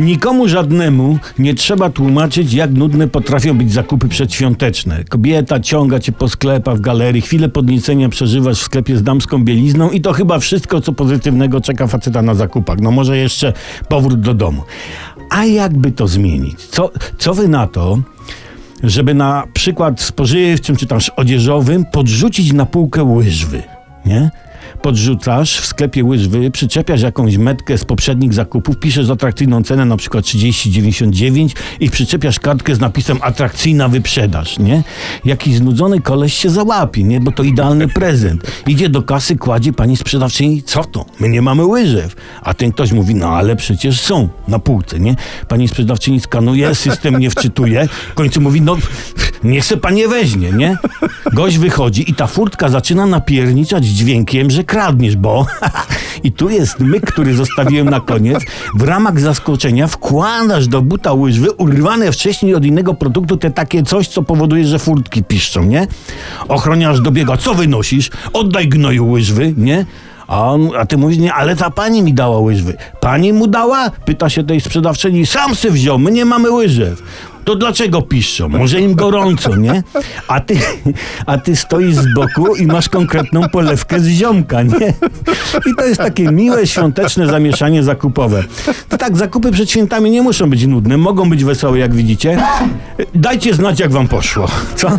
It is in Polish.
Nikomu żadnemu nie trzeba tłumaczyć, jak nudne potrafią być zakupy przedświąteczne. Kobieta ciąga cię po sklepach, w galerii, chwilę podniecenia przeżywasz w sklepie z damską bielizną i to chyba wszystko, co pozytywnego czeka faceta na zakupach. No może jeszcze powrót do domu. A jakby to zmienić? Co, co wy na to, żeby na przykład spożywczym czy też odzieżowym podrzucić na półkę łyżwy, nie? Podrzucasz w sklepie łyżwy, przyczepiasz jakąś metkę z poprzednich zakupów, piszesz atrakcyjną cenę, na przykład 30,99 i przyczepiasz kartkę z napisem atrakcyjna wyprzedaż, nie? Jakiś znudzony koleś się załapie, nie? Bo to idealny prezent. Idzie do kasy, kładzie pani sprzedawczyni, co to? My nie mamy łyżew. A ten ktoś mówi, no ale przecież są na półce, nie? Pani sprzedawczyni skanuje, system nie wczytuje, w końcu mówi, no niech se pan nie weźmie, nie? Gość wychodzi i ta furtka zaczyna napierniczać dźwiękiem, że kradniesz, bo... I tu jest myk, który zostawiłem na koniec. W ramach zaskoczenia wkładasz do buta łyżwy urwane wcześniej od innego produktu te takie coś, co powoduje, że furtki piszczą, nie? Ochroniarz dobiega, co wynosisz? Oddaj gnoju łyżwy, nie? A, on, a ty mówisz, nie, ale ta pani mi dała łyżwy. Pani mu dała? Pyta się tej sprzedawczyni. Sam se wziął, my nie mamy łyżew. To dlaczego piszczą? Może im gorąco, nie? A ty, a ty stoisz z boku i masz konkretną polewkę z ziomka, nie? I to jest takie miłe, świąteczne zamieszanie zakupowe. To tak, zakupy przed świętami nie muszą być nudne, mogą być wesołe, jak widzicie. Dajcie znać, jak wam poszło. Co?